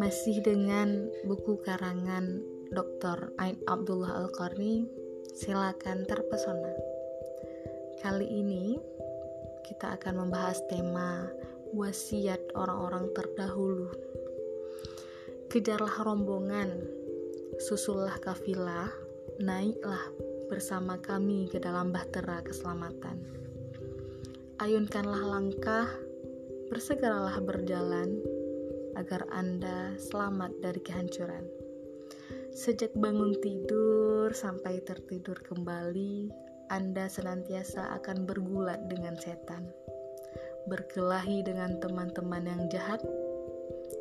Masih dengan buku karangan Dr. Ain Abdullah Al-Qarni, silakan terpesona. Kali ini kita akan membahas tema wasiat orang-orang terdahulu. Kejarlah rombongan, susullah kafilah, naiklah bersama kami ke dalam bahtera keselamatan. Ayunkanlah langkah, bersegeralah berjalan, agar Anda selamat dari kehancuran. Sejak bangun tidur sampai tertidur kembali, Anda senantiasa akan bergulat dengan setan, berkelahi dengan teman-teman yang jahat,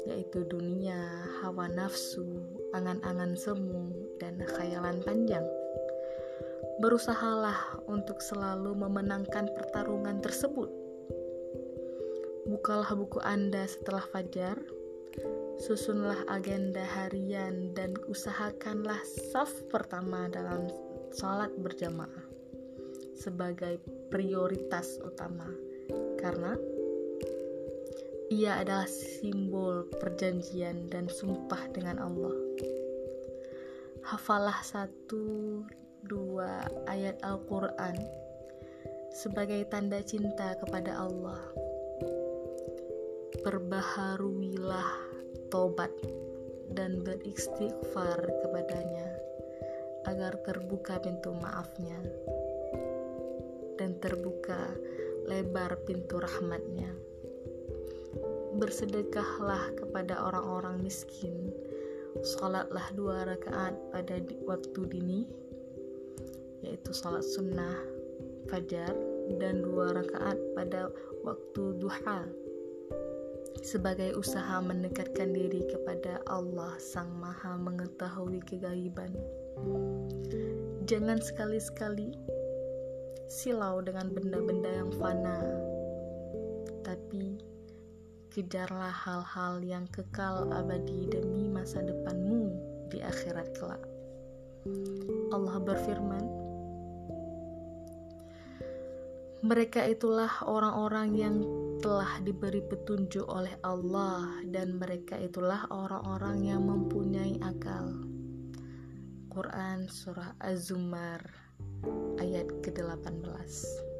yaitu dunia, hawa nafsu, angan-angan semu, dan khayalan panjang. Berusahalah untuk selalu memenangkan pertarungan tersebut. Bukalah buku Anda setelah fajar, Susunlah agenda harian dan usahakanlah saf pertama dalam sholat berjamaah sebagai prioritas utama karena ia adalah simbol perjanjian dan sumpah dengan Allah. Hafalah satu dua ayat Al-Quran sebagai tanda cinta kepada Allah. Perbaharuilah tobat dan beristighfar kepadanya agar terbuka pintu maafnya dan terbuka lebar pintu rahmatnya bersedekahlah kepada orang-orang miskin sholatlah dua rakaat pada waktu dini yaitu sholat sunnah fajar dan dua rakaat pada waktu duha sebagai usaha mendekatkan diri kepada Allah Sang Maha Mengetahui Kegaiban. Jangan sekali-sekali silau dengan benda-benda yang fana, tapi kejarlah hal-hal yang kekal abadi demi masa depanmu di akhirat kelak. Allah berfirman, mereka itulah orang-orang yang telah diberi petunjuk oleh Allah dan mereka itulah orang-orang yang mempunyai akal. Quran Surah Az-Zumar ayat ke-18